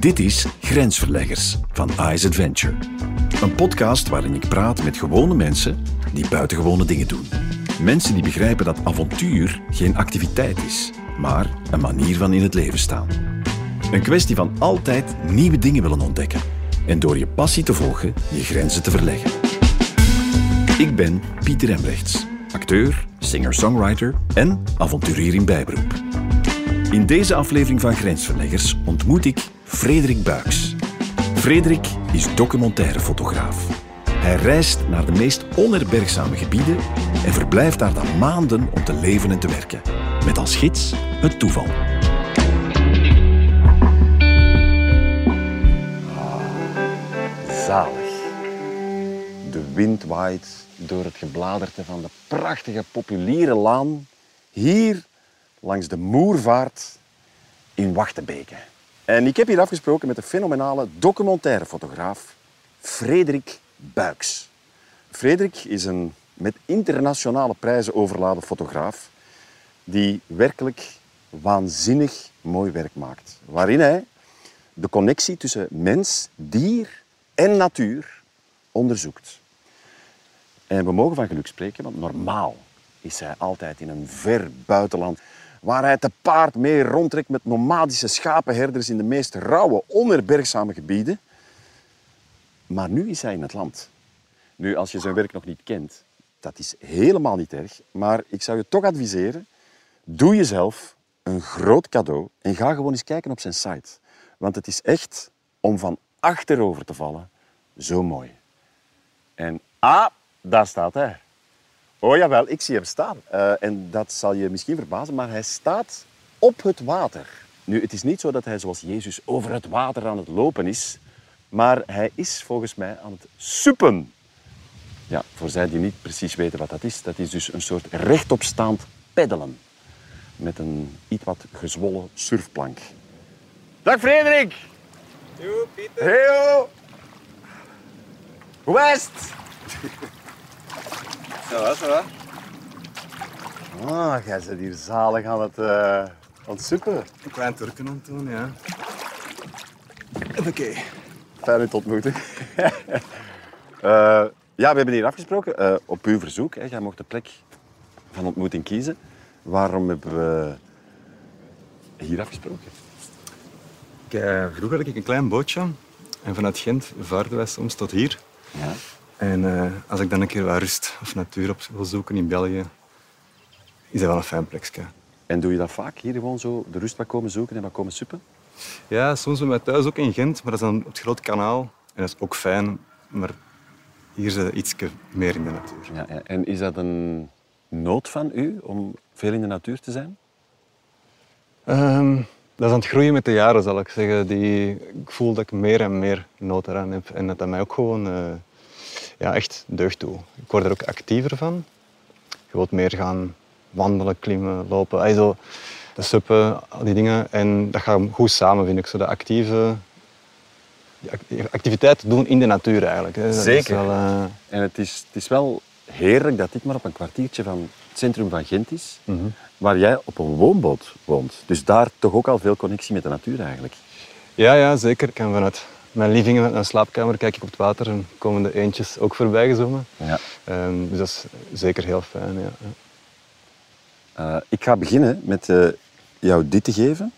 Dit is Grensverleggers van Ice Adventure. Een podcast waarin ik praat met gewone mensen die buitengewone dingen doen. Mensen die begrijpen dat avontuur geen activiteit is, maar een manier van in het leven staan. Een kwestie van altijd nieuwe dingen willen ontdekken en door je passie te volgen je grenzen te verleggen. Ik ben Pieter Embrechts, acteur, singer-songwriter en avonturier in bijberoep. In deze aflevering van Grensverleggers ontmoet ik Frederik Buiks. Frederik is documentaire-fotograaf. Hij reist naar de meest onherbergzame gebieden en verblijft daar dan maanden om te leven en te werken. Met als gids het toeval. Zalig. De wind waait door het gebladerte van de prachtige populiere laan hier langs de Moervaart in Wachtebeke. En ik heb hier afgesproken met de fenomenale documentairefotograaf Frederik Buiks. Frederik is een met internationale prijzen overladen fotograaf die werkelijk waanzinnig mooi werk maakt. Waarin hij de connectie tussen mens, dier en natuur onderzoekt. En we mogen van geluk spreken, want normaal is hij altijd in een ver buitenland waar hij te paard mee rondtrekt met nomadische schapenherders in de meest rauwe, onherbergzame gebieden. Maar nu is hij in het land. Nu, als je zijn werk nog niet kent, dat is helemaal niet erg. Maar ik zou je toch adviseren, doe jezelf een groot cadeau en ga gewoon eens kijken op zijn site. Want het is echt om van achterover te vallen zo mooi. En ah, daar staat hij. Oh jawel, ik zie hem staan. Uh, en dat zal je misschien verbazen, maar hij staat op het water. Nu, het is niet zo dat hij zoals Jezus over het water aan het lopen is, maar hij is volgens mij aan het suppen. Ja, voor zij die niet precies weten wat dat is, dat is dus een soort rechtopstaand peddelen met een iets wat gezwollen surfplank. Dag Frederik! Yo, Pieter. Hey, Hoe va, ça va. Ah, jij zit hier zalig aan het, uh. Een klein turken aan het doen, ja. Oké. Fijn u te ontmoeten. uh, ja, we hebben hier afgesproken, uh, op uw verzoek. Hè. Jij mocht de plek van ontmoeting kiezen. Waarom hebben we hier afgesproken? Ik, vroeger had ik een klein bootje en vanuit Gent vaarden wij soms tot hier. Ja. En uh, als ik dan een keer wat rust of natuur op wil zoeken in België, is dat wel een fijn plekje. En doe je dat vaak, hier gewoon zo de rust wat komen zoeken en wat komen suppen? Ja, soms bij mij thuis ook in Gent, maar dat is dan op het grote kanaal. En dat is ook fijn, maar hier zit iets meer in de natuur. Ja, ja. En is dat een nood van u om veel in de natuur te zijn? Um, dat is aan het groeien met de jaren, zal ik zeggen. Die, ik voel dat ik meer en meer nood eraan heb. En dat dat mij ook gewoon uh, ja, echt deugd toe. Ik word er ook actiever van. Je wilt meer gaan wandelen, klimmen, lopen. Also, de suppen, al die dingen. En dat gaat goed samen, vind ik. Zo de actieve die activiteiten doen in de natuur eigenlijk. Dat Zeker. Wel, uh... En het is, het is wel heerlijk dat dit maar op een kwartiertje van het centrum van Gent is, mm -hmm. waar jij op een woonboot woont. Dus daar toch ook al veel connectie met de natuur eigenlijk. Ja, ja zeker. Ik kan vanuit mijn living en mijn slaapkamer kijk ik op het water en komen de eentjes ook voorbij gezwommen. Ja. Um, dus dat is zeker heel fijn. Ja. Uh, ik ga beginnen met uh, jou dit te geven.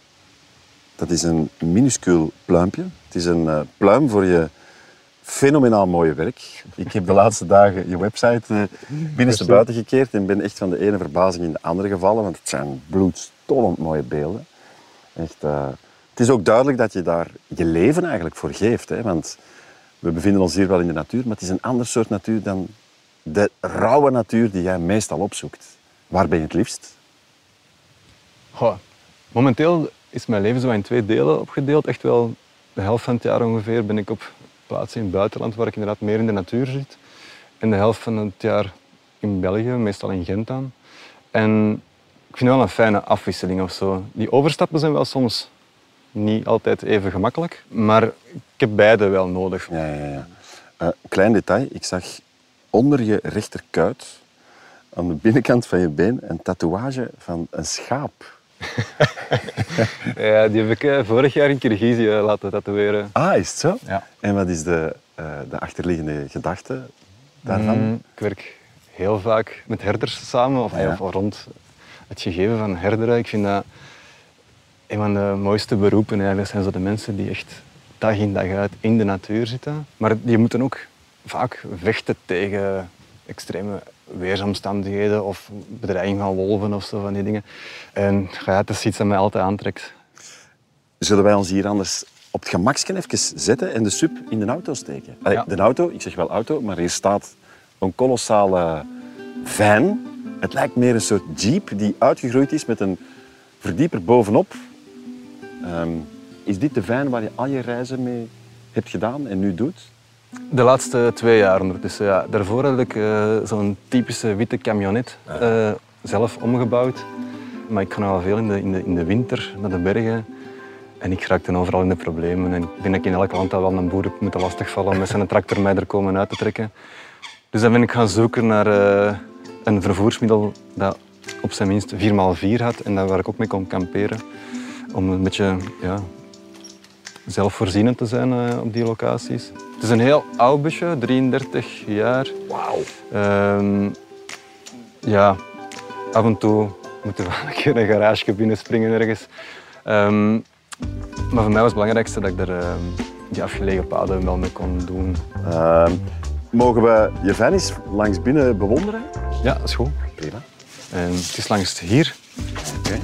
Dat is een minuscuul pluimpje. Het is een uh, pluim voor je fenomenaal mooie werk. Ik heb de laatste dagen je website binnenste buiten gekeerd en ben echt van de ene verbazing in de andere gevallen, want het zijn bloedstollend mooie beelden. Echt, is ook duidelijk dat je daar je leven eigenlijk voor geeft. Hè? Want we bevinden ons hier wel in de natuur, maar het is een ander soort natuur dan de rauwe natuur die jij meestal opzoekt. Waar ben je het liefst? Goh, momenteel is mijn leven zo in twee delen opgedeeld. Echt wel de helft van het jaar ongeveer ben ik op plaatsen in het buitenland waar ik inderdaad meer in de natuur zit. En de helft van het jaar in België, meestal in Gent dan. En ik vind het wel een fijne afwisseling of zo. Die overstappen zijn wel soms niet altijd even gemakkelijk, maar ik heb beide wel nodig. Ja, ja, ja. Uh, klein detail, ik zag onder je rechterkuit, aan de binnenkant van je been, een tatoeage van een schaap. ja, die heb ik eh, vorig jaar in Kirgizië laten tatoeëren. Ah, is het zo? Ja. En wat is de, eh, de achterliggende gedachte daarvan? Mm, ik werk heel vaak met herders samen, of, Ah, ja. of rond het gegeven van herderen. Ik vind dat een van de mooiste beroepen eigenlijk zijn zo de mensen die echt dag in dag uit in de natuur zitten. Maar die moeten ook vaak vechten tegen extreme weersomstandigheden of bedreiging van wolven of zo van die dingen. En ja, dat is iets dat mij altijd aantrekt. Zullen wij ons hier anders op het even zetten en de sub in de auto steken? Allee, Ja. De auto, ik zeg wel auto, maar hier staat een kolossale van. Het lijkt meer een soort jeep die uitgegroeid is met een verdieper bovenop. Ehm, is dit de van waar je al je reizen mee hebt gedaan en nu doet? De laatste twee jaar ondertussen, ja. Daarvoor had ik eh, zo'n typische witte camionet eh, zelf omgebouwd. Maar ik ga wel veel in de, in, de, in de winter naar de bergen. En ik raakte overal in de problemen. En ik denk dat ik in elk land al wel een boer heb moeten lastigvallen om met zijn tractor mij er komen uit te trekken. Dus dan ben ik gaan zoeken naar eh, een vervoersmiddel dat op zijn minst 4x4 had en dat waar ik ook mee kon kamperen. Om een beetje ja, zelfvoorzienend te zijn eh, op die locaties. Het is een heel oud busje, 33 jaar. Wauw. Ehm, ja, af en toe moet er wel een keer een garage binnenspringen ergens. Ehm, maar voor mij was het belangrijkste dat ik er ehm, die afgelegen paden wel mee kon doen. Mogen we je eens langs binnen bewonderen? Ja, dat is goed. Prima. En het is langs hier. Oké.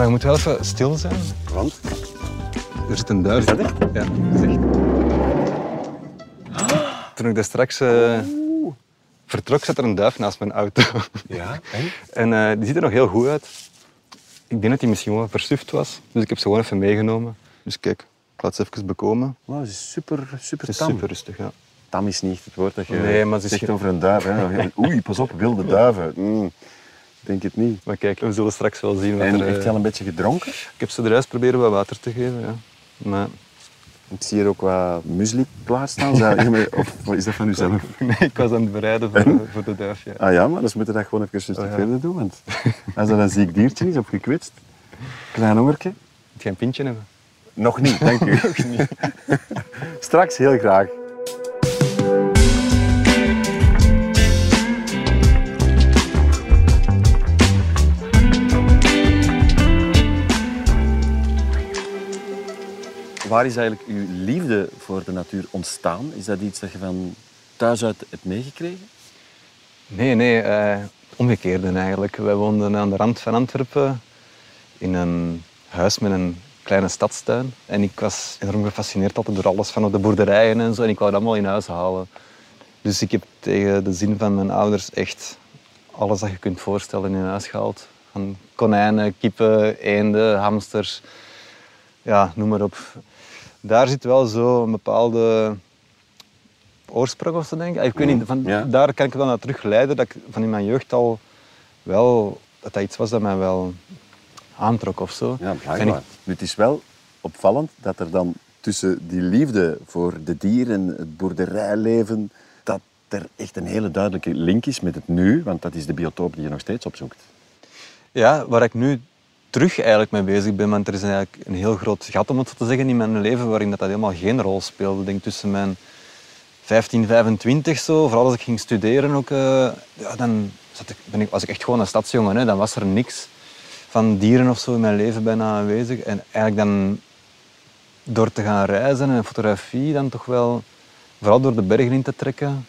Maar je moet wel even stil zijn. Want? Er zit een duif. Is dat echt? Ja, dat is echt. Toen ik daar straks eh, vertrok, zat er een duif naast mijn auto. Ja. En? En eh, die ziet er nog heel goed uit. Ik denk dat hij misschien wel versuft was. Dus ik heb ze gewoon even meegenomen. Dus kijk, ik laat ze even bekomen. Wow, ze is super, super is tam. super rustig, ja. Tam is niet het woord dat je Nee, maar ze is zegt over een duif. Hè. Oei, pas op, wilde duiven. Mm, ik denk het niet. Maar kijk, we zullen straks wel zien wat En er... eh, echt wel een beetje gedronken. Ik heb ze eruit proberen wat water te geven, ja. Maar Ik zie hier ook wat muesli klaarstaan. Zou je me- Of is dat van uzelf? nee, ik was aan het bereiden voor, voor de duif, ja. Ah ja, maar dan moeten we dat gewoon even rustig Oh ja. verder doen. Want als dat een ziek diertje is of gekwetst, klein hongertje. Moet je een pintje hebben? Nog niet, dank u. Straks heel graag. Waar is eigenlijk uw liefde voor de natuur ontstaan? Is dat iets dat je van thuis uit hebt meegekregen? Nee, nee, eh omgekeerde eigenlijk. Wij woonden aan de rand van Antwerpen in een huis met een kleine stadstuin. En ik was enorm gefascineerd altijd door alles van de boerderijen en zo. En ik wou dat allemaal in huis halen. Dus ik heb tegen de zin van mijn ouders echt alles dat je kunt voorstellen in huis gehaald. Van konijnen, kippen, eenden, hamsters, ja, noem maar op. Daar zit wel zo een bepaalde oorsprong of zo, denk ik. Ik weet niet, van, Ja. daar kan ik wel naar terugleiden dat ik van in mijn jeugd al wel, dat dat iets was dat mij wel aantrok of zo. Ja, blijkbaar. ik- Het is wel opvallend dat er dan tussen die liefde voor de dieren, het boerderijleven, dat er echt een hele duidelijke link is met het nu, want dat is de biotoop die je nog steeds opzoekt. Ja, waar ik nu terug eigenlijk mee bezig ben, want er is eigenlijk een heel groot gat, om het zo te zeggen, in mijn leven waarin dat, dat helemaal geen rol speelde. Ik tussen mijn 15, 25 zo, vooral als ik ging studeren ook, eh, ja, dan zat ik, ben ik, was ik echt gewoon een stadsjongen. Hè. Dan was er niks van dieren of zo in mijn leven bijna aanwezig. En eigenlijk dan door te gaan reizen en fotografie dan toch wel, vooral door de bergen in te trekken,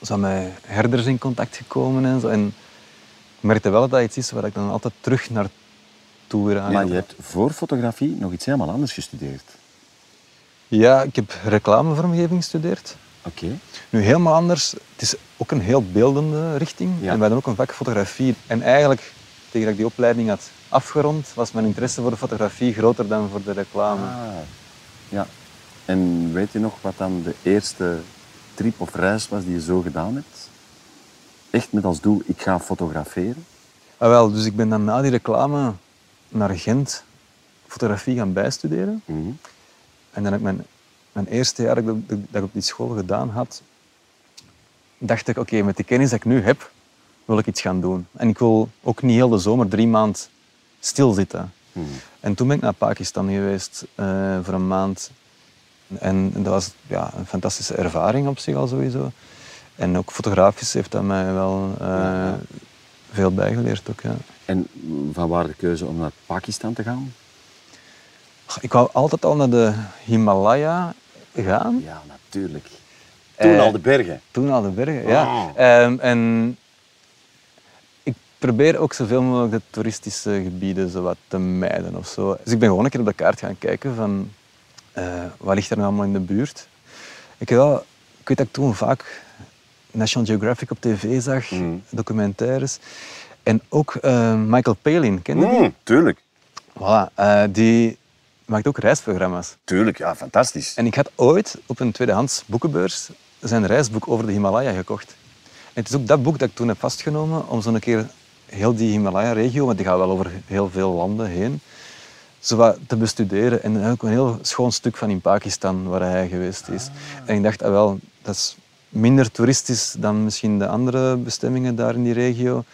zijn met herders in contact gekomen en zo. En ik merkte wel dat dat iets is waar ik dan altijd terug naartoe aan Maar je hebt voor fotografie nog iets helemaal anders gestudeerd. Ja, ik heb reclamevormgeving gestudeerd. Oké. Nu helemaal anders. Het is ook een heel beeldende richting. Ja. En wij doen ook een vak fotografie. En eigenlijk, tegen dat ik die opleiding had afgerond, was mijn interesse voor de fotografie groter dan voor de reclame. Ah, ja. En weet je nog wat dan de eerste trip of reis was die je zo gedaan hebt? Echt met als doel, ik ga fotograferen? Ah, wel, dus ik ben dan na die reclame naar Gent fotografie gaan bijstuderen. Mhm. En dan heb ik mijn, mijn eerste jaar dat, ik- dat ik op die school gedaan had, dacht ik, oké, met die kennis die ik nu heb, wil ik iets gaan doen. En ik wil ook niet heel de zomer drie maanden stilzitten. Hmm. En toen ben ik naar Pakistan geweest eh, voor een maand. En dat was ja, een fantastische ervaring op zich al sowieso. En ook fotografisch heeft dat mij wel eh, veel bijgeleerd. Ook, ja. En van waar de keuze om naar Pakistan te gaan? Ik wou altijd al naar de Himalaya gaan. Ja, natuurlijk. Toen Eh, al de bergen. Toen al de bergen, ja. Oh. Ehm, en ik probeer ook zoveel mogelijk de toeristische gebieden zo wat te mijden of zo. Dus ik ben gewoon een keer op de kaart gaan kijken van eh, wat ligt er nou allemaal in de buurt. Ik, wel, ik weet dat ik toen vaak National Geographic op tv zag, Mm. documentaires. En ook eh, Michael Palin, ken je die? Mm, tuurlijk. Voilà, eh, die maakt ook reisprogramma's. Tuurlijk, ja, fantastisch. En ik had ooit op een tweedehands boekenbeurs zijn reisboek over de Himalaya gekocht. En het is ook dat boek dat ik toen heb vastgenomen om zo'n keer heel die Himalaya-regio, want die gaat wel over heel veel landen heen, zo te bestuderen. En ook een heel schoon stuk van in Pakistan waar hij geweest is. En ik dacht, ah, wel, dat is minder toeristisch dan misschien de andere bestemmingen daar in die regio.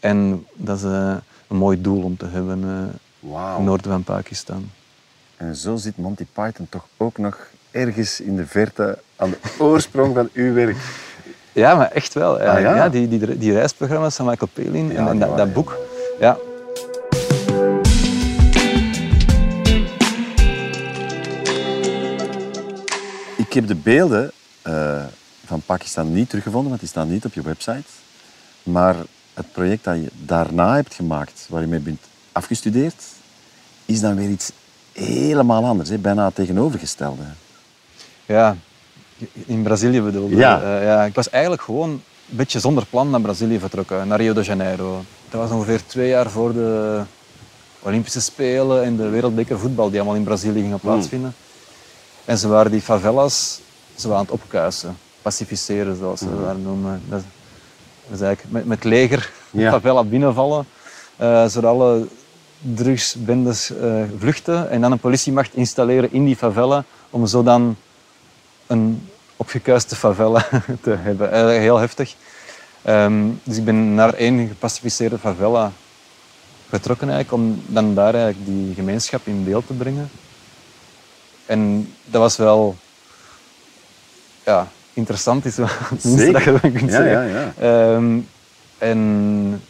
En dat is eh, een mooi doel om te hebben eh Wauw. in het noorden van Pakistan. En zo zit Monty Python toch ook nog ergens in de verte aan de oorsprong van uw werk. Ja, maar echt wel. Ja, Ah, ja? ja? die, die, die reisprogramma's van Michael Palin Ja, en, dat, boek. Ja. Ik heb de beelden eh, van Pakistan niet teruggevonden, want die staan niet op je website. Maar het project dat je daarna hebt gemaakt, waar je mee bent afgestudeerd, is dan weer iets helemaal anders. Hè? Bijna het tegenovergestelde. ja, in Brazilië bedoelde je. Ja. Eh, ja. Ik was eigenlijk gewoon een beetje zonder plan naar Brazilië vertrokken, naar Rio de Janeiro. Dat was ongeveer twee jaar voor de Olympische Spelen en de Wereldbeker voetbal die allemaal in Brazilië gingen plaatsvinden. En ze waren die favelas ze waren aan het opkuisen, pacificeren zoals ze dat noemen. Dat, is eigenlijk met, met leger Ja. favela binnenvallen, eh, zodat alle drugsbendes eh, vluchten en dan een politiemacht installeren in die favela om zo dan een opgekuiste favela te hebben. Eh, heel heftig. Ehm, dus ik ben naar één gepacificeerde favela getrokken eigenlijk, om dan daar eigenlijk die gemeenschap in beeld te brengen. En dat was wel ja, interessant, is wel dat je kunt Ja, zeggen. ja, ja. Ehm, en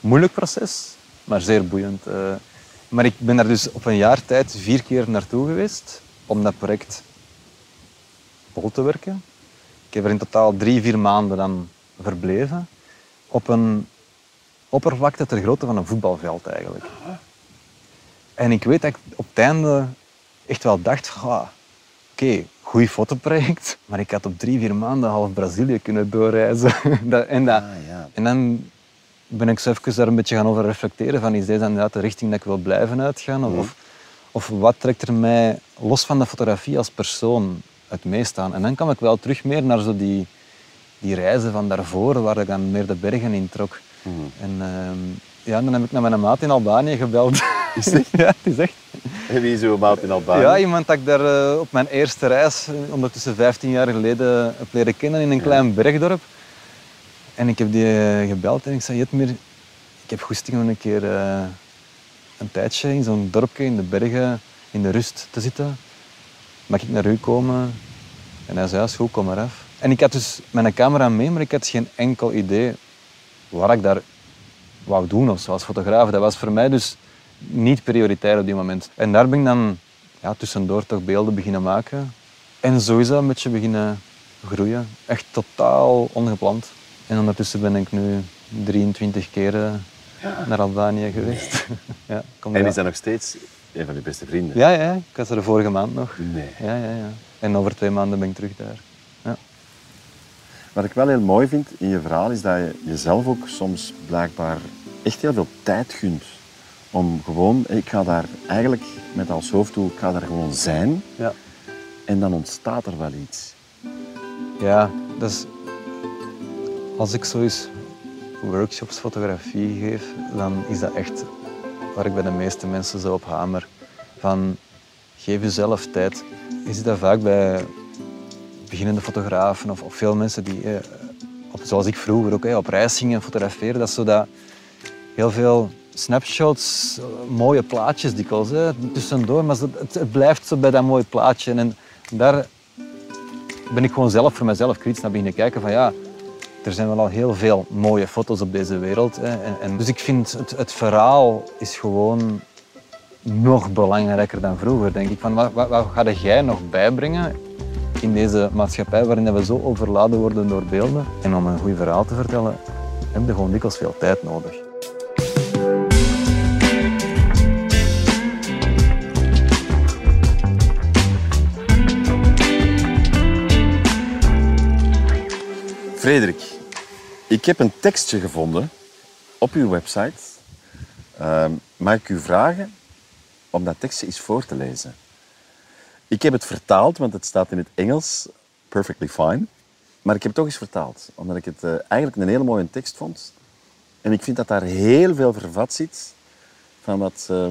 moeilijk proces, maar zeer boeiend. eh. maar ik ben daar dus op een jaar tijd vier keer naartoe geweest om dat project vol te werken. Ik heb er in totaal drie, vier maanden dan verbleven op een oppervlakte ter grootte van een voetbalveld eigenlijk. En ik weet dat ik op het einde echt wel dacht, "Ah, oké, goed fotoproject, maar ik had op drie, vier maanden half Brazilië kunnen doorreizen. Dat- en, dat, Ah, ja. en dan ben ik zo even daar een beetje gaan over reflecteren van is deze inderdaad de richting dat ik wil blijven uitgaan? Of, of, of wat trekt er mij los van de fotografie als persoon het meest aan? En dan kwam ik wel terug meer naar zo die, die reizen van daarvoor, waar ik dan meer de bergen in trok. En ehm, ja, dan heb ik naar mijn maat in Albanië gebeld. Is het echt? ja, het is echt. En wie is uw maat in Albanië? Ja, iemand dat ik daar eh, op mijn eerste reis, eh, ondertussen 15 jaar geleden, heb leren kennen in een klein bergdorp. En ik heb die eh, gebeld en ik zei, Jetmir, ik heb goesting om een keer een tijdje in zo'n dorpje in de bergen, in de rust te zitten. Mag ik naar u komen? En hij zei, is goed, kom maar af. En ik had dus mijn camera mee, maar ik had geen enkel idee wat ik daar wou doen of zo als fotograaf. Dat was voor mij dus niet prioritair op die moment. En daar ben ik dan ja, tussendoor toch beelden beginnen maken. En zo is dat een beetje beginnen groeien. Echt totaal ongepland. En ondertussen ben ik nu 23 keer eh, naar Albanië geweest. ja, kom En is dat nog steeds een van uw beste vrienden? ja, ja, ik was er de vorige maand nog. Nee. Ja, ja, ja. En over twee maanden ben ik terug daar. Ja. Wat ik wel heel mooi vind in je verhaal is dat je jezelf ook soms blijkbaar echt heel veel tijd gunt. Om gewoon, ik ga daar eigenlijk met als hoofddoel, ik ga daar gewoon zijn Ja. en dan ontstaat er wel iets. Ja, dat is... Als ik zo eens workshops fotografie geef, dan is dat echt waar ik bij de meeste mensen zo op hamer. Van, geef jezelf tijd. Je ziet dat vaak bij beginnende fotografen of, of veel mensen die eh, op, zoals ik vroeger ook, op reis ging en fotograferen, dat is zo dat heel veel snapshots, mooie plaatjes dikwijls, hè, tussendoor, maar het, het, blijft zo bij dat mooie plaatje. En daar ben ik gewoon zelf voor mezelf kritisch naar beginnen kijken van ja, er zijn wel al heel veel mooie foto's op deze wereld. Hè. En, en, dus ik vind het, het verhaal is gewoon nog belangrijker dan vroeger, denk ik. Van, wat, wat, wat ga jij nog bijbrengen in deze maatschappij waarin we zo overladen worden door beelden? En om een goed verhaal te vertellen, heb je gewoon dikwijls veel tijd nodig. Frederik, ik heb een tekstje gevonden op uw website. Uh, mag ik u vragen om dat tekstje eens voor te lezen? Ik heb het vertaald, want het staat in het Engels, perfectly fine. Maar ik heb het toch eens vertaald, omdat ik het uh, eigenlijk een hele mooie tekst vond. En ik vind dat daar heel veel vervat zit van wat uh,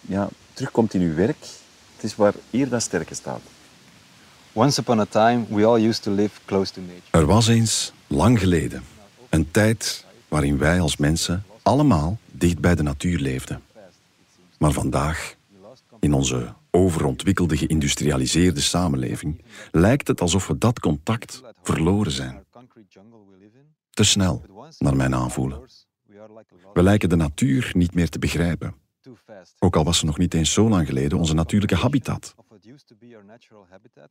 ja, terugkomt in uw werk. Het is waar hier dat sterke staat. Once upon a time, we all used to live close to nature. Er was eens, lang geleden, een tijd waarin wij als mensen allemaal dicht bij de natuur leefden. Maar vandaag, in onze overontwikkelde, geïndustrialiseerde samenleving, lijkt het alsof we dat contact verloren zijn. Te snel, naar mijn aanvoelen. We lijken de natuur niet meer te begrijpen. Ook al was ze nog niet eens zo lang geleden onze natuurlijke habitat.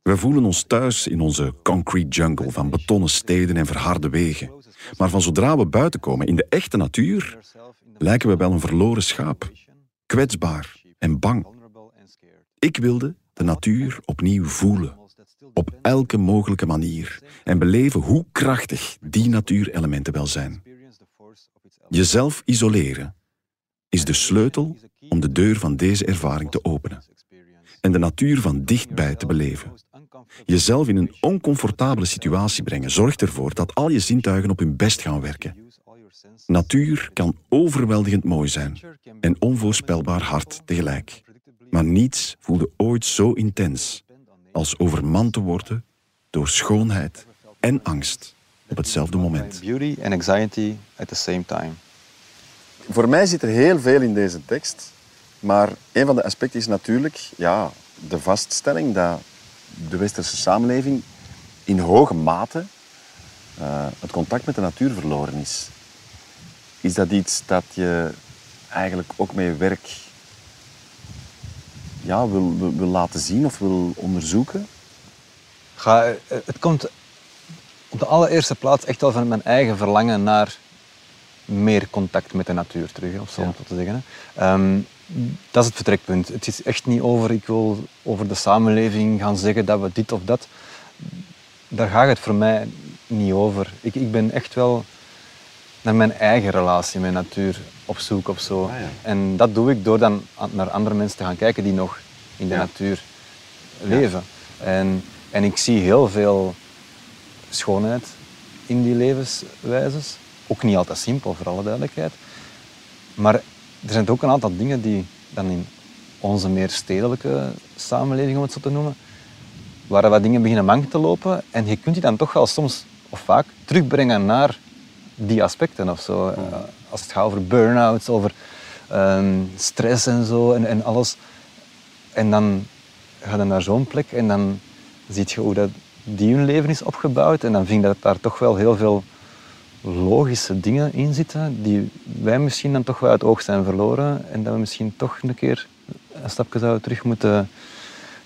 We voelen ons thuis in onze concrete jungle van betonnen steden en verharde wegen. Maar van zodra we buiten komen in de echte natuur, lijken we wel een verloren schaap. Kwetsbaar en bang. Ik wilde de natuur opnieuw voelen. Op elke mogelijke manier. En beleven hoe krachtig die natuurelementen wel zijn. Jezelf isoleren is de sleutel om de deur van deze ervaring te openen en de natuur van dichtbij te beleven. Jezelf in een oncomfortabele situatie brengen zorgt ervoor dat al je zintuigen op hun best gaan werken. Natuur kan overweldigend mooi zijn en onvoorspelbaar hard tegelijk. Maar niets voelde ooit zo intens als overmand te worden door schoonheid en angst op hetzelfde moment. Beauty and anxiety at the same time. Voor mij zit er heel veel in deze tekst. Maar een van de aspecten is natuurlijk ja, de vaststelling dat de westerse samenleving in hoge mate uh, het contact met de natuur verloren is. Is dat iets dat je eigenlijk ook met je werk ja, wil, wil, wil laten zien of wil onderzoeken? Eh, het komt op de allereerste plaats echt wel van mijn eigen verlangen naar meer contact met de natuur terug, of zo ja. te zeggen. Um, dat is het vertrekpunt. Het is echt niet over, ik wil over de samenleving gaan zeggen dat we dit of dat. Daar gaat het voor mij niet over. Ik, ik ben echt wel naar mijn eigen relatie met natuur op zoek of zo. Ah, ja. En dat doe ik door dan naar andere mensen te gaan kijken die nog in de ja. natuur leven. En, en ik zie heel veel schoonheid in die levenswijzes. Ook niet altijd simpel, voor alle duidelijkheid. Maar er zijn ook een aantal dingen die dan in onze meer stedelijke samenleving, om het zo te noemen, waar wat dingen beginnen mank te lopen. En je kunt die dan toch wel soms, of vaak, terugbrengen naar die aspecten of zo. Hmm. Eh, als het gaat over burn-outs, over um, stress en zo en, en alles. En dan ga je naar zo'n plek en dan zie je hoe dat die hun leven is opgebouwd. En dan vind ik dat daar toch wel heel veel logische dingen in zitten die wij misschien dan toch wel uit het oog zijn verloren en dat we misschien toch een keer een stapje zouden terug moeten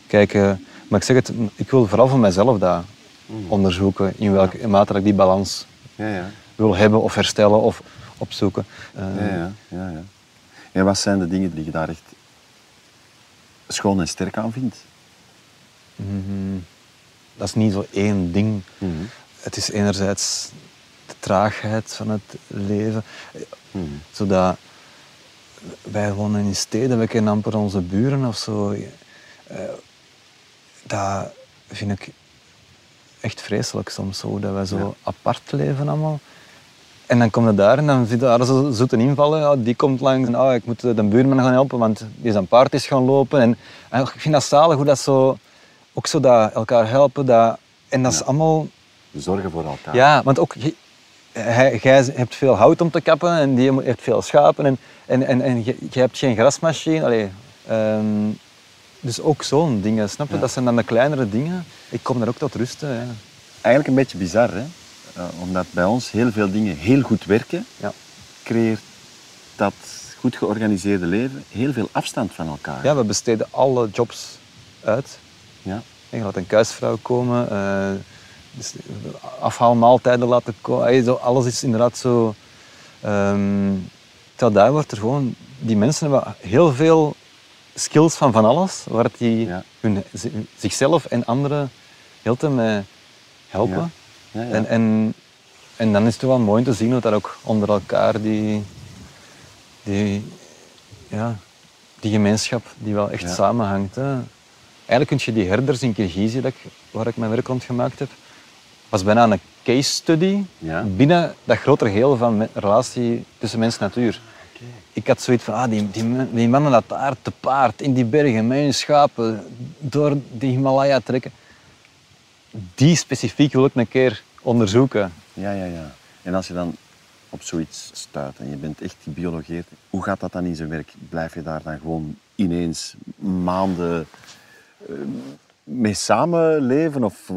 kijken. Maar ik zeg het, ik wil vooral voor mijzelf dat mm. onderzoeken in welke mate ik die balans ja, ja. wil hebben of herstellen of opzoeken. Uh, ja, ja, ja, ja. En wat zijn de dingen die je daar echt schoon en sterk aan vindt? Mm, dat is niet zo één ding. Mm. Het is enerzijds traagheid van het leven. Hmm. Zodat wij wonen in steden, we kennen amper onze buren of zo. Uh, dat vind ik echt vreselijk soms, zo, dat wij zo apart leven allemaal. En dan kom je daar en dan zit daar zo zoete invallen. Ja, die komt langs en oh, ik moet de buurman gaan helpen, want die zijn paard is gaan lopen. En, en, ik vind dat zalig hoe dat zo, ook zo dat elkaar helpen. Dat, en dat is allemaal zorgen voor elkaar. Ja, want ook hij, jij hebt veel hout om te kappen en die heeft veel schapen en, en, en, en je, je hebt geen grasmachine. Allee, ehm, dus ook zo'n dingen, snap je? Ja. Dat zijn dan de kleinere dingen. Ik kom daar ook tot rusten. Ja. Eigenlijk een beetje bizar, hè? Eh, omdat bij ons heel veel dingen heel goed werken, Ja. creëert dat goed georganiseerde leven heel veel afstand van elkaar. ja, we besteden alle jobs uit. Ja. Je laat een kuisvrouw komen, eh, dus afhaalmaaltijden laten komen. Zo, alles is inderdaad zo... ehm terwijl daar wordt er gewoon... Die mensen hebben heel veel skills van van alles, waar die Ja. hun, zi- zichzelf en anderen heel te mee helpen. Ja, ja. En, en, en dan is het wel mooi te zien hoe dat ook onder elkaar die, die, ja, die gemeenschap die wel echt samenhangt. Hè. Eigenlijk kun je die herders in Kirgizië, dat waar ik mijn werk rond gemaakt heb, was bijna een case study Ja. binnen dat grotere geheel van relatie tussen mens en natuur. Ik had zoiets van, ah, die, die, die mannen dat daar te paard in die bergen met hun schapen door de Himalaya trekken. Die specifiek wil ik een keer onderzoeken. Ja, ja, ja. En als je dan op zoiets stuit en je bent echt gebiologeerd, hoe gaat dat dan in zijn werk? Blijf je daar dan gewoon ineens maanden eh, mee samenleven? Of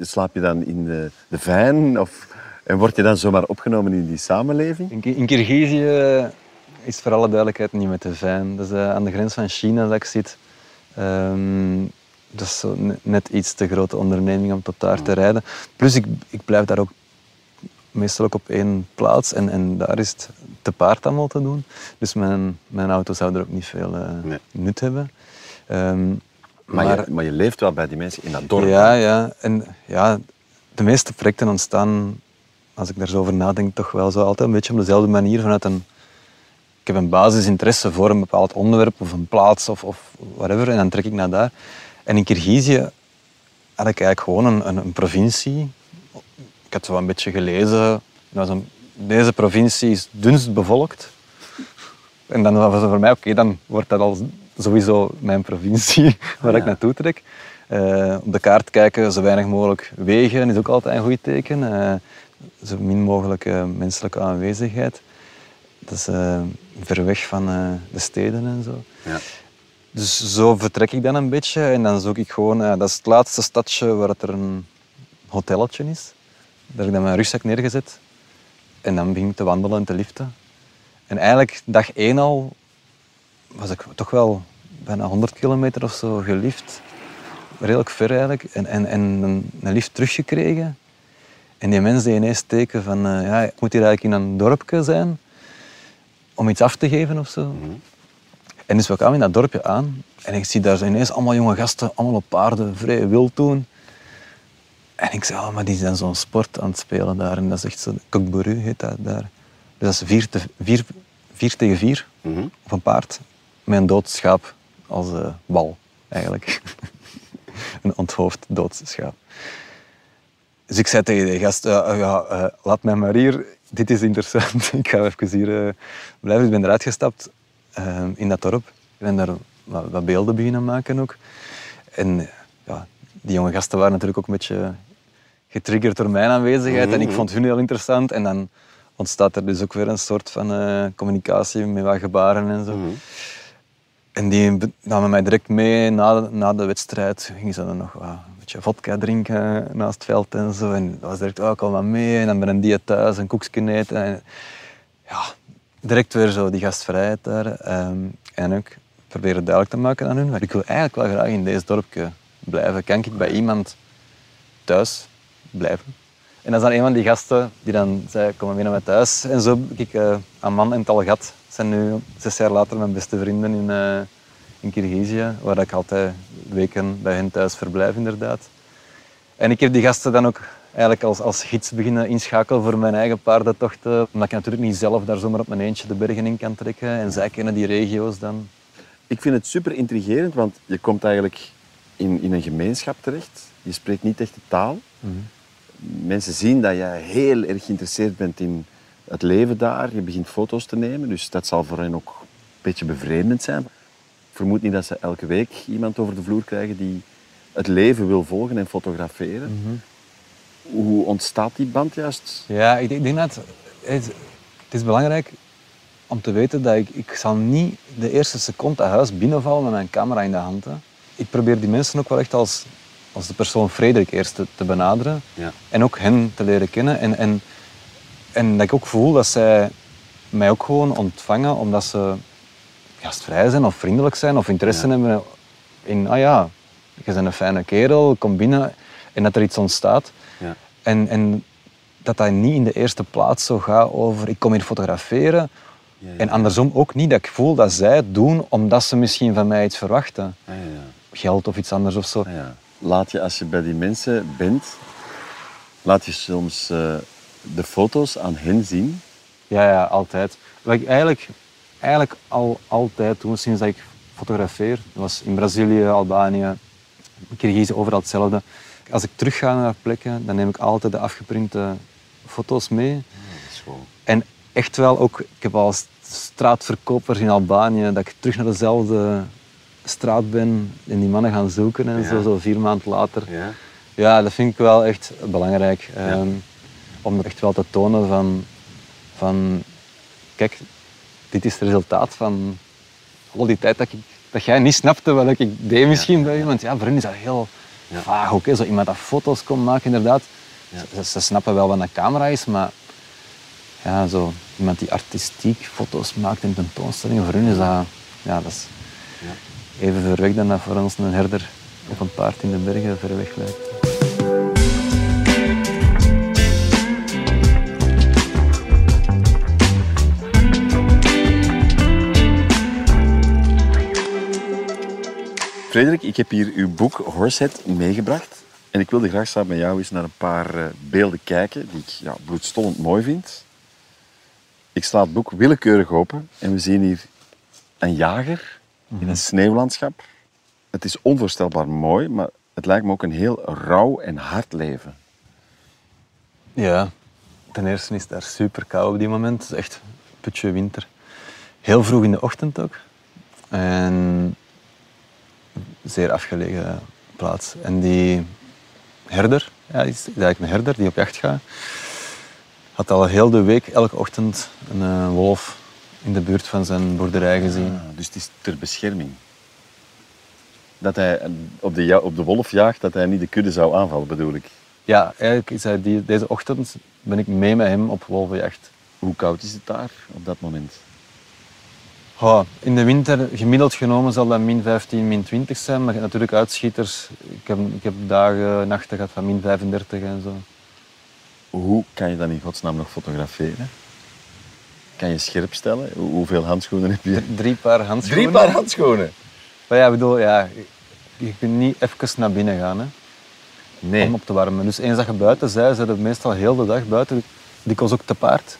slaap je dan in de, de vijn? Of, en word je dan zomaar opgenomen in die samenleving? In, in Kirgizië is voor alle duidelijkheid niet met de Vijn. Dat is eh, aan de grens van China dat ik zit. Ehm, dat is zo ne- net iets te grote onderneming om tot daar te rijden. Plus ik, ik blijf daar ook meestal ook op één plaats en, en daar is het te paard allemaal te doen. Dus mijn, mijn auto zou er ook niet veel eh, Nee. nut hebben. Ehm, Maar, je, maar je leeft wel bij die mensen in dat dorp. ja, ja. En ja, de meeste projecten ontstaan, als ik daar zo over nadenk, toch wel zo altijd een beetje op dezelfde manier. Vanuit een, ik heb een basisinteresse voor een bepaald onderwerp of een plaats of, of whatever, en dan trek ik naar daar. En in Kirgizië had ik eigenlijk gewoon een, een, een provincie. Ik had zo een beetje gelezen. Was een- deze provincie is dunst bevolkt. En dan was het voor mij, oké, dan wordt dat al sowieso mijn provincie waar ik naartoe trek. Eh, op de kaart kijken, zo weinig mogelijk wegen is ook altijd een goed teken. Eh, zo min mogelijk eh, menselijke aanwezigheid. Dat is ver weg van de steden en zo. Ja. Dus zo vertrek ik dan een beetje en dan zoek ik gewoon, dat is het laatste stadje waar het er een hotelletje is. Daar heb ik dan mijn rugzak neergezet en dan begin ik te wandelen en te liften. En eigenlijk dag één al was ik toch wel bijna 100 kilometer of zo gelift. Redelijk ver eigenlijk. En, en, en een, een lift teruggekregen. En die mensen die ineens teken van, eh, ja, ik moet hier eigenlijk in een dorpje zijn om iets af te geven of zo. En dus we kwamen in dat dorpje aan en ik zie daar ineens allemaal jonge gasten, allemaal op paarden, vrij wild doen. En ik zei, oh, maar die zijn zo'n sport aan het spelen daar. En dat is echt zo, kokboru heet dat daar. Dus dat is vier, te, vier, vier tegen vier Mhm. op een paard met een dood schaap als eh, bal, eigenlijk. een onthoofd dood schaap. Dus ik zei tegen de gast, eh, laat mij maar hier, dit is interessant. ik ga even hier eh, blijven. Ik ben eruit gestapt in dat dorp. Ik ben daar wat, wat beelden beginnen maken ook. En ja, die jonge gasten waren natuurlijk ook een beetje getriggerd door mijn aanwezigheid. En ik vond hun heel interessant. En dan ontstaat er dus ook weer een soort van communicatie met wat gebaren en zo. En die namen mij direct mee na de, na de wedstrijd. Gingen ze dan nog wat, een beetje vodka drinken naast het veld en zo. En dat was direct, oh, kom maar mee. En dan ben die thuis een koekje eten. En, ja, direct weer zo die gastvrijheid daar. Ehm, en ook proberen duidelijk te maken aan hun. Maar ik wil eigenlijk wel graag in deze dorpje blijven. Kan ik bij iemand thuis blijven? En dat is dan een van die gasten die dan zei, kom maar mee naar mij thuis. En zo heb ik uh, Aman en Talgat zijn nu zes jaar later mijn beste vrienden in, uh, in Kirgizië, waar ik altijd weken bij hen thuis verblijf inderdaad. En ik heb die gasten dan ook eigenlijk als, als gids beginnen inschakelen voor mijn eigen paardentochten. Omdat ik natuurlijk niet zelf daar zomaar op mijn eentje de bergen in kan trekken. En zij kennen die regio's dan. Ik vind het super intrigerend, want je komt eigenlijk in, in een gemeenschap terecht. Je spreekt niet echt de taal. Mhm. Mensen zien dat jij heel erg geïnteresseerd bent in het leven daar. Je begint foto's te nemen, dus dat zal voor hen ook een beetje bevreemdend zijn. Ik vermoed niet dat ze elke week iemand over de vloer krijgen die het leven wil volgen en fotograferen. hoe ontstaat die band juist? Ja, ik denk, ik denk dat het, het is belangrijk om te weten dat ik, ik zal niet de eerste seconde huis binnenvallen met mijn camera in de hand. Hè. Ik probeer die mensen ook wel echt als, als de persoon Frederik eerst te, te benaderen. Ja. En ook hen te leren kennen. En, en, en dat ik ook voel dat zij mij ook gewoon ontvangen omdat ze gastvrij zijn of vriendelijk zijn of interesse Ja. hebben in, ah ja, je bent een fijne kerel, kom binnen. En dat er iets ontstaat. Ja. En, en dat dat niet in de eerste plaats zo gaat over ik kom hier fotograferen. Ja. En andersom ook niet dat ik voel dat zij het doen omdat ze misschien van mij iets verwachten. Ah. Geld of iets anders of zo. Ah, ja. Laat je, als je bij die mensen bent, laat je soms eh, de foto's aan hen zien. Ja, ja, altijd. Wat ik eigenlijk, eigenlijk al altijd doe sinds dat ik fotografeer, dat was in Brazilië, Albanië, Kirgizië, overal hetzelfde. Als ik terug ga naar plekken, dan neem ik altijd de afgeprinte foto's mee. Dat is gewoon... En echt wel ook, ik heb al straatverkopers in Albanië, dat ik terug naar dezelfde straat ben en die mannen gaan zoeken en Ja. zo, zo vier maanden later. Ja. Ja, dat vind ik wel echt belangrijk. ehm, om echt wel te tonen van, van kijk, dit is het resultaat van al die tijd dat, ik, dat jij niet snapte wat ik deed misschien bij iemand. Ja, voor hen is dat heel vaag ook. Hè. Zo iemand dat foto's komt maken, inderdaad. Ja. Ze, ze snappen wel wat een camera is, maar ja, zo, iemand die artistiek foto's maakt in tentoonstellingen, voor hen is dat, ja, dat is even ver weg dan dat voor ons een herder op een paard in de bergen ver weg lijkt. Frederik, ik heb hier uw boek Horsehead meegebracht. En ik wilde graag samen met jou eens naar een paar eh, beelden kijken die ik ja, bloedstollend mooi vind. Ik sla het boek willekeurig open en we zien hier een jager in een sneeuwlandschap. Het is onvoorstelbaar mooi, maar het lijkt me ook een heel rauw en hard leven. Ja, ten eerste is het daar super koud op die moment. Het is echt een putje winter. Heel vroeg in de ochtend ook. En zeer afgelegen plaats. En die herder, ja, is eigenlijk een herder die op jacht gaat, had al heel de week elke ochtend een eh, wolf in de buurt van zijn boerderij gezien. Ah, dus het is ter bescherming. Dat hij op de, op de wolf jaagt, dat hij niet de kudde zou aanvallen, bedoel ik. Ja, eigenlijk is hij die, deze ochtend ben ik mee met hem op wolvenjacht. Hoe koud is het daar op dat moment? Oh, in de winter, gemiddeld genomen, zal dat min 15, min 20 zijn. Maar je hebt natuurlijk uitschieters. Ik heb, ik heb dagen, nachten gehad van min 35 en zo. Hoe kan je dan in godsnaam nog fotograferen? Kan je scherp stellen? Hoe- Hoeveel handschoenen heb je? Drie, drie paar handschoenen. handschoenen? Maar ja, ik bedoel, ja, je kunt niet even naar binnen gaan hè, Nee. om op te warmen. Dus eens dat je buiten bent, zijn het meestal heel de dag buiten. Dikwijls ook te paard.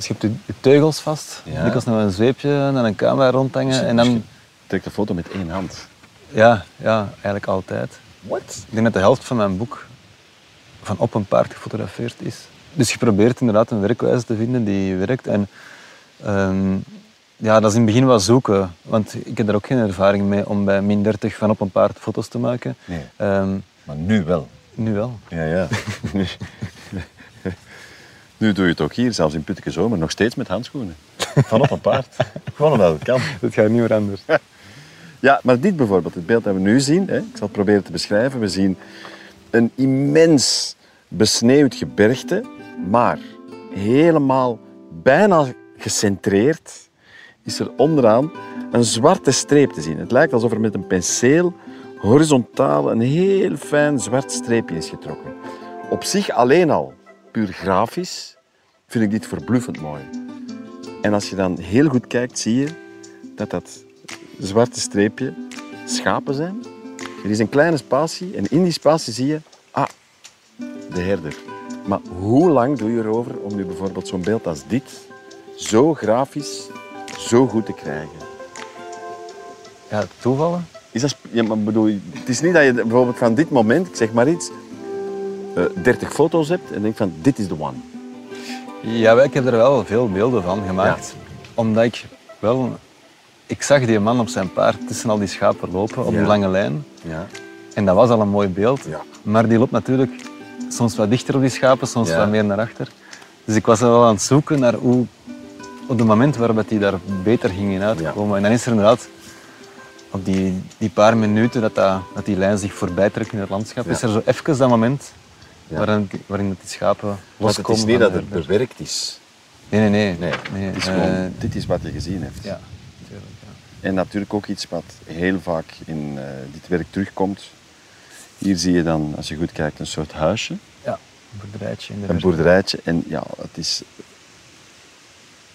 Dus je hebt je, teugels vast, Ja. dikwijls nog een zweepje en een camera rondhangen. En dan, je trekt de foto met één hand. ja, ja, eigenlijk altijd. What? Ik denk dat de helft van mijn boek van op een paard gefotografeerd is. Dus je probeert inderdaad een werkwijze te vinden die werkt. En ehm, ja, dat is in het begin wel zoeken. Want ik heb er ook geen ervaring mee om bij min 30 van op een paard foto's te maken. Nee. Ehm, Maar nu wel. nu wel. Ja, ja. nu doe je het ook hier, zelfs in Putteke Zomer, nog steeds met handschoenen. Van op een paard. Gewoon omdat het kan. Dat gaat niet meer anders. Ja, maar dit bijvoorbeeld, het beeld dat we nu zien, hè, ik zal het proberen te beschrijven. We zien een immens besneeuwd gebergte, maar helemaal bijna gecentreerd is er onderaan een zwarte streep te zien. Het lijkt alsof er met een penseel horizontaal een heel fijn zwart streepje is getrokken. Op zich alleen al, puur grafisch, vind ik dit verbluffend mooi. En als je dan heel goed kijkt, zie je dat dat zwarte streepje schapen zijn. Er is een kleine spatie en in die spatie zie je, ah, de herder. Maar hoe lang doe je erover om nu bijvoorbeeld zo'n beeld als dit zo grafisch, zo goed te krijgen? Ja, toevallen? Is dat, ja, maar bedoel, het is niet dat je bijvoorbeeld van dit moment, ik zeg maar iets, eh 30 foto's hebt en denkt van dit is de one. Ja, ik heb er wel veel beelden van gemaakt. Omdat ik wel... Ik zag die man op zijn paard tussen al die schapen lopen op Ja. die lange lijn. Ja. En dat was al een mooi beeld. Ja. Maar die loopt natuurlijk soms wat dichter op die schapen, soms wat meer naar achter. Dus ik was wel aan het zoeken naar hoe, op het moment waarop die daar beter gingen uitkomen. En dan is er inderdaad op die, die paar minuten dat, dat, dat die lijn zich voorbij trekt in het landschap, Ja. is er zo even dat moment. Waarin, waarin dat die schapen loskomen. het is niet dat het herder. bewerkt is. Nee, nee, nee. Nee, nee het is eh, dit is wat je gezien hebt. Ja, natuurlijk. Ja. En natuurlijk ook iets wat heel vaak in eh, dit werk terugkomt. Hier zie je dan, als je goed kijkt, een soort huisje, ja, een boerderijtje in de een boerderijtje. En ja, het is,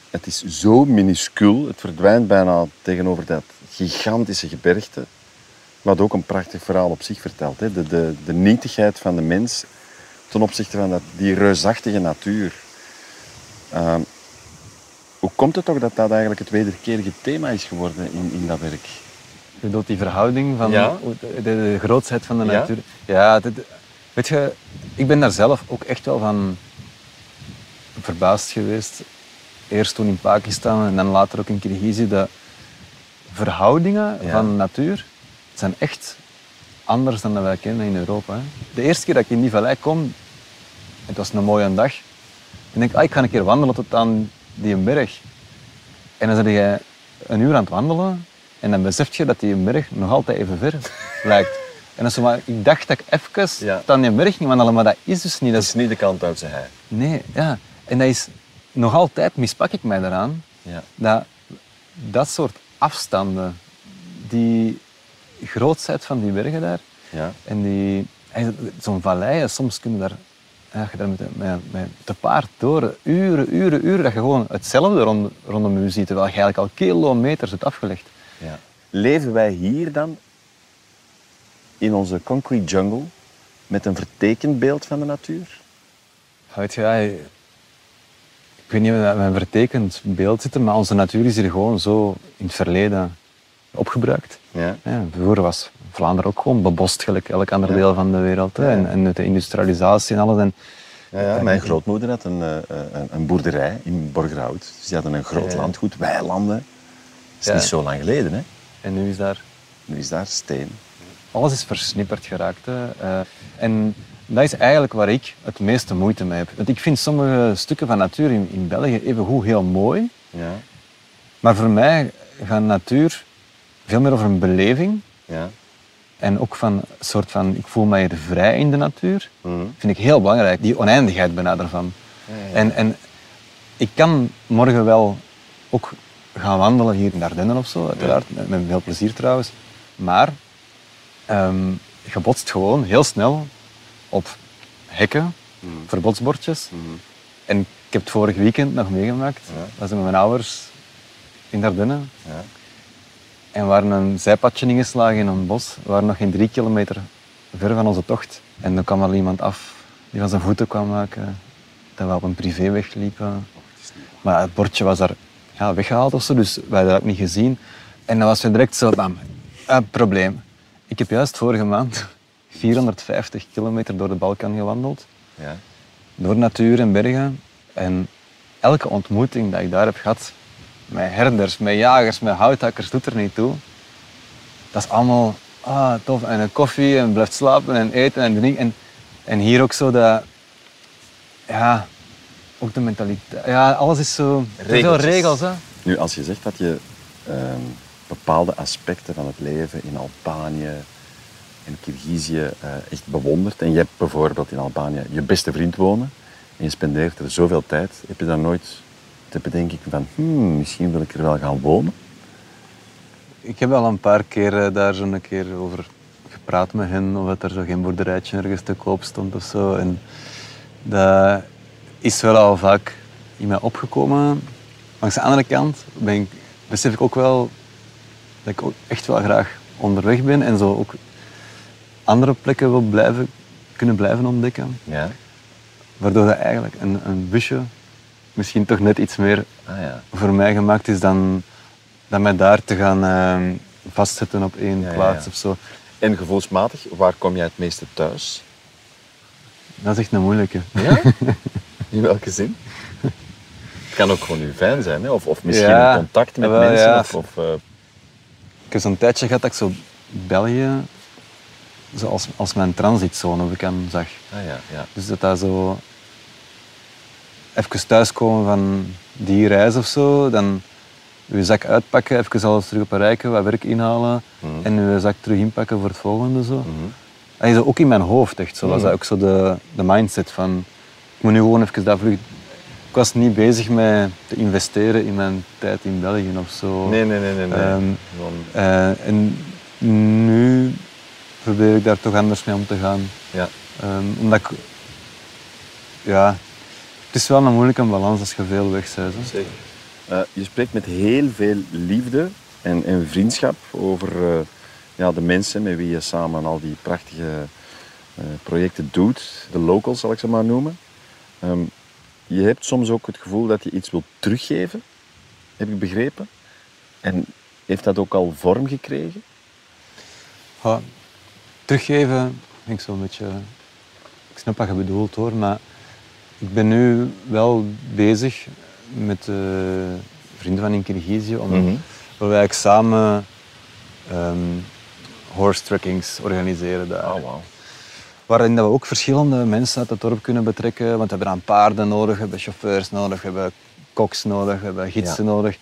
het is zo minuscuul. Het verdwijnt bijna tegenover dat gigantische gebergte. Wat ook een prachtig verhaal op zich vertelt. Hè. De, de, de nietigheid van de mens ten opzichte van dat, die reusachtige natuur. Ehm, hoe komt het toch dat dat eigenlijk het wederkerige thema is geworden in, in dat werk? Je bedoelt die verhouding van Ja. de, de, de grootsheid van de Ja. natuur. Ja, dit- weet je, ik ben daar zelf ook echt wel van verbaasd geweest. Eerst toen in Pakistan en dan later ook in Kirgizië. De verhoudingen Ja. van natuur zijn echt anders dan dat wij kennen in Europa. De eerste keer dat ik in die vallei kom, het was een mooie dag. En denk ik, ah, ik ga een keer wandelen tot aan die berg. En dan ben je een uur aan het wandelen en dan besef je dat die berg nog altijd even ver lijkt. En dan zo maar, ik dacht dat ik even Ja. tot aan die berg ging wandelen, maar dat is dus niet. Dat is, is niet de kant uit zijn hij. nee, ja. En dat is nog altijd, mispak ik mij daaraan, Ja. dat dat soort afstanden, die grootheid van die bergen daar, Ja. en die, zo'n vallei, soms kun je daar, ja, je daar met, met, met te paard door, uren, uren, uren, dat je gewoon hetzelfde rond, rondom je ziet, terwijl je eigenlijk al kilometers hebt afgelegd. Ja. Leven wij hier dan in onze concrete jungle met een vertekend beeld van de natuur? Weet je, ja, ik weet niet of we een vertekend beeld zitten, maar onze natuur is hier gewoon zo in het verleden opgebruikt. Ja. Ja, vroeger was Vlaanderen ook gewoon bebost, gelijk elk ander deel van de wereld. Hè. En, en de industrialisatie en alles. En, Ja, mijn grootmoeder had een, eh, een, een boerderij in Borgerhout. Dus die hadden een groot landgoed, weilanden. Dat is niet zo lang geleden, hè? en nu is daar Nu is daar steen. alles is versnipperd geraakt. Hè. Eh, en dat is eigenlijk waar ik het meeste moeite mee heb. Want ik vind sommige stukken van natuur in, in België evengoed heel mooi. Ja. Maar voor mij gaat natuur veel meer over een beleving. Ja. En ook van een soort van, ik voel mij hier vrij in de natuur. Mhm. Vind ik heel belangrijk, die oneindigheid bijna. Ja, ja, ja. En, en ik kan morgen wel ook gaan wandelen hier in de Ardennen of zo, uiteraard, met, met veel plezier trouwens. Maar ehm, je botst gewoon heel snel op hekken, Mhm. verbodsbordjes. Mhm. En ik heb het vorig weekend nog meegemaakt. Ja. was ik met mijn ouders in de Ardennen. En we waren een zijpadje ingeslagen in een bos. We waren nog geen drie kilometer ver van onze tocht. En dan kwam al iemand af die van zijn voeten kwam maken. Dat we op een privéweg liepen. Maar het bordje was daar ja, weggehaald of zo, dus wij hadden dat niet gezien. En dan was we direct zo, bam, een probleem. Ik heb juist vorige maand 450 kilometer door de Balkan gewandeld. Ja. Door natuur en bergen. En elke ontmoeting dat ik daar heb gehad, met herders, met jagers, met houthakkers, doet er niet toe. Dat is allemaal ah, tof. En een koffie en blijft slapen en eten en drinken. En, en hier ook zo dat... Ja, ook de mentaliteit. Ja, alles is zo... te Veel regels, hè. Nu, als je zegt dat je ehm, bepaalde aspecten van het leven in Albanië en Kirgizië eh, echt bewondert, en je hebt bijvoorbeeld in Albanië je beste vriend wonen, en je spendeert er zoveel tijd, heb je dan nooit te bedenken van, hmm, misschien wil ik er wel gaan wonen? Ik heb al een paar keer eh, daar zo'n keer over gepraat met hen, of dat er zo geen boerderijtje ergens te koop stond of zo. En dat is wel al vaak in mij opgekomen. Langs de andere kant ben ik, besef ik ook wel dat ik ook echt wel graag onderweg ben en zo ook andere plekken wil blijven, kunnen blijven ontdekken. Ja. Waardoor dat eigenlijk een, een busje misschien toch net iets meer Ah ja. voor mij gemaakt is dan, dan mij daar te gaan eh, vastzetten op één Ja, plaats of zo. En gevoelsmatig, waar kom jij het meeste thuis? Dat is echt een moeilijke. Ja? In welke zin? Het kan ook gewoon uw fijn zijn, hè? Of, of misschien Ja, in contact met mensen. ja. Of, of, eh, Ik heb zo'n tijdje gehad dat ik zo België zoals als mijn transitzone, hem zag. Ah ja, ja. Dus dat dat zo... Even thuiskomen van die reis of zo, dan je zak uitpakken, even alles terug op een rijke, wat werk inhalen en je zak terug inpakken voor het volgende. Zo. Dat is ook in mijn hoofd echt zo. Dat was ook zo de, de mindset van, ik moet nu gewoon even dat vlug... Ik was niet bezig met te investeren in mijn tijd in België of zo. Nee, nee, nee, nee. nee. Ehm, eh, en nu probeer ik daar toch anders mee om te gaan. ja. Ehm, omdat ik... Ja, het is wel een moeilijke balans als je veel weg bent. hè. Zeker. Eh, je spreekt met heel veel liefde en, en vriendschap over eh, ja, de mensen met wie je samen al die prachtige eh, projecten doet. De locals zal ik ze maar noemen. Ehm, je hebt soms ook het gevoel dat je iets wilt teruggeven, heb ik begrepen. En heeft dat ook al vorm gekregen? Ja, teruggeven, ik zo'n beetje... Ik snap wat je bedoelt hoor, maar ik ben nu wel bezig met vrienden van in Kirgizië om Mhm. waar wij eigenlijk samen ehm horse trekkings organiseren daar. Oh, wauw. Waarin dat we ook verschillende mensen uit het dorp kunnen betrekken. Want we hebben dan paarden nodig, we hebben chauffeurs nodig, we hebben koks nodig, we hebben gidsen Ja. nodig.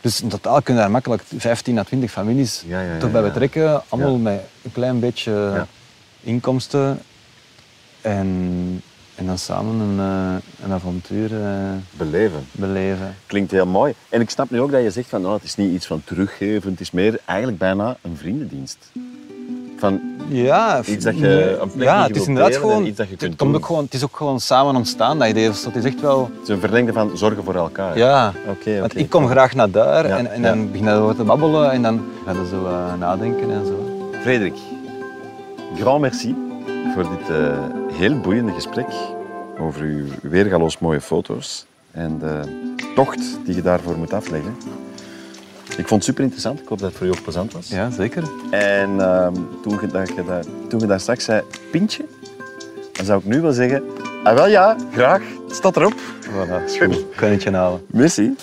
Dus in totaal kunnen daar makkelijk 15 à 20 families Ja, toch bij betrekken. Allemaal met een klein beetje inkomsten. En, en dan samen een, eh, een avontuur eh, Beleven. beleven. Klinkt heel mooi. En ik snap nu ook dat je zegt van nou, het is niet iets van teruggeven, het is meer eigenlijk bijna een vriendendienst. Van, Ja, Iets dat je- een ja, het is inderdaad gewoon, iets dat je kunt het, komt ook gewoon, het is ook gewoon samen ontstaan, dat idee. Dus dat is echt wel... het is een verlengde van zorgen voor elkaar. Ja, Oké, want ik kom graag naar daar Ja, en, en ja. dan begin je te babbelen en dan ga je zo eh, nadenken en zo. Frederik, grand merci voor dit eh, heel boeiende gesprek over uw weergaloos mooie foto's en de tocht die je daarvoor moet afleggen. Ik vond het super interessant. Ik hoop dat het voor u ook plezant was. Ja, zeker. En ehm, toen, je, dat, je dat, toen je daar straks zei, pintje, dan zou ik nu wel zeggen, ah wel ja, graag, staat erop. Voilà, is goed. Ik kan het je halen. Merci.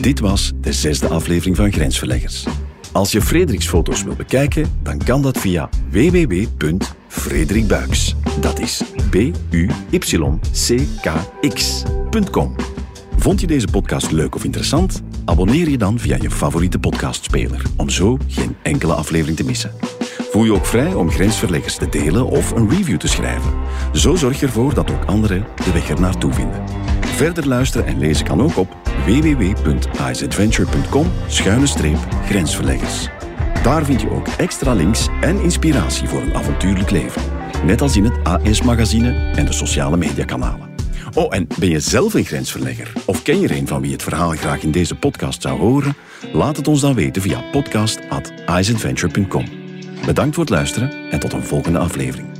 Dit was de zesde aflevering van Grensverleggers. Als je Frederiks foto's wil bekijken, dan kan dat via www.frederikbuiks. Dat is b-u-y-c-k-x.com. Vond je deze podcast leuk of interessant? Abonneer je dan via je favoriete podcastspeler, om zo geen enkele aflevering te missen. Voel je ook vrij om grensverleggers te delen of een review te schrijven. Zo zorg je ervoor dat ook anderen de weg er naartoe vinden. Verder luisteren en lezen kan ook op www.isadventure.com grensverleggers. Daar vind je ook extra links en inspiratie voor een avontuurlijk leven. Net als in het AS-magazine en de sociale mediakanalen. Oh, en ben je zelf een grensverlegger? Of ken je er een van wie het verhaal graag in deze podcast zou horen? Laat het ons dan weten via podcast.isadventure.com. Bedankt voor het luisteren en tot een volgende aflevering.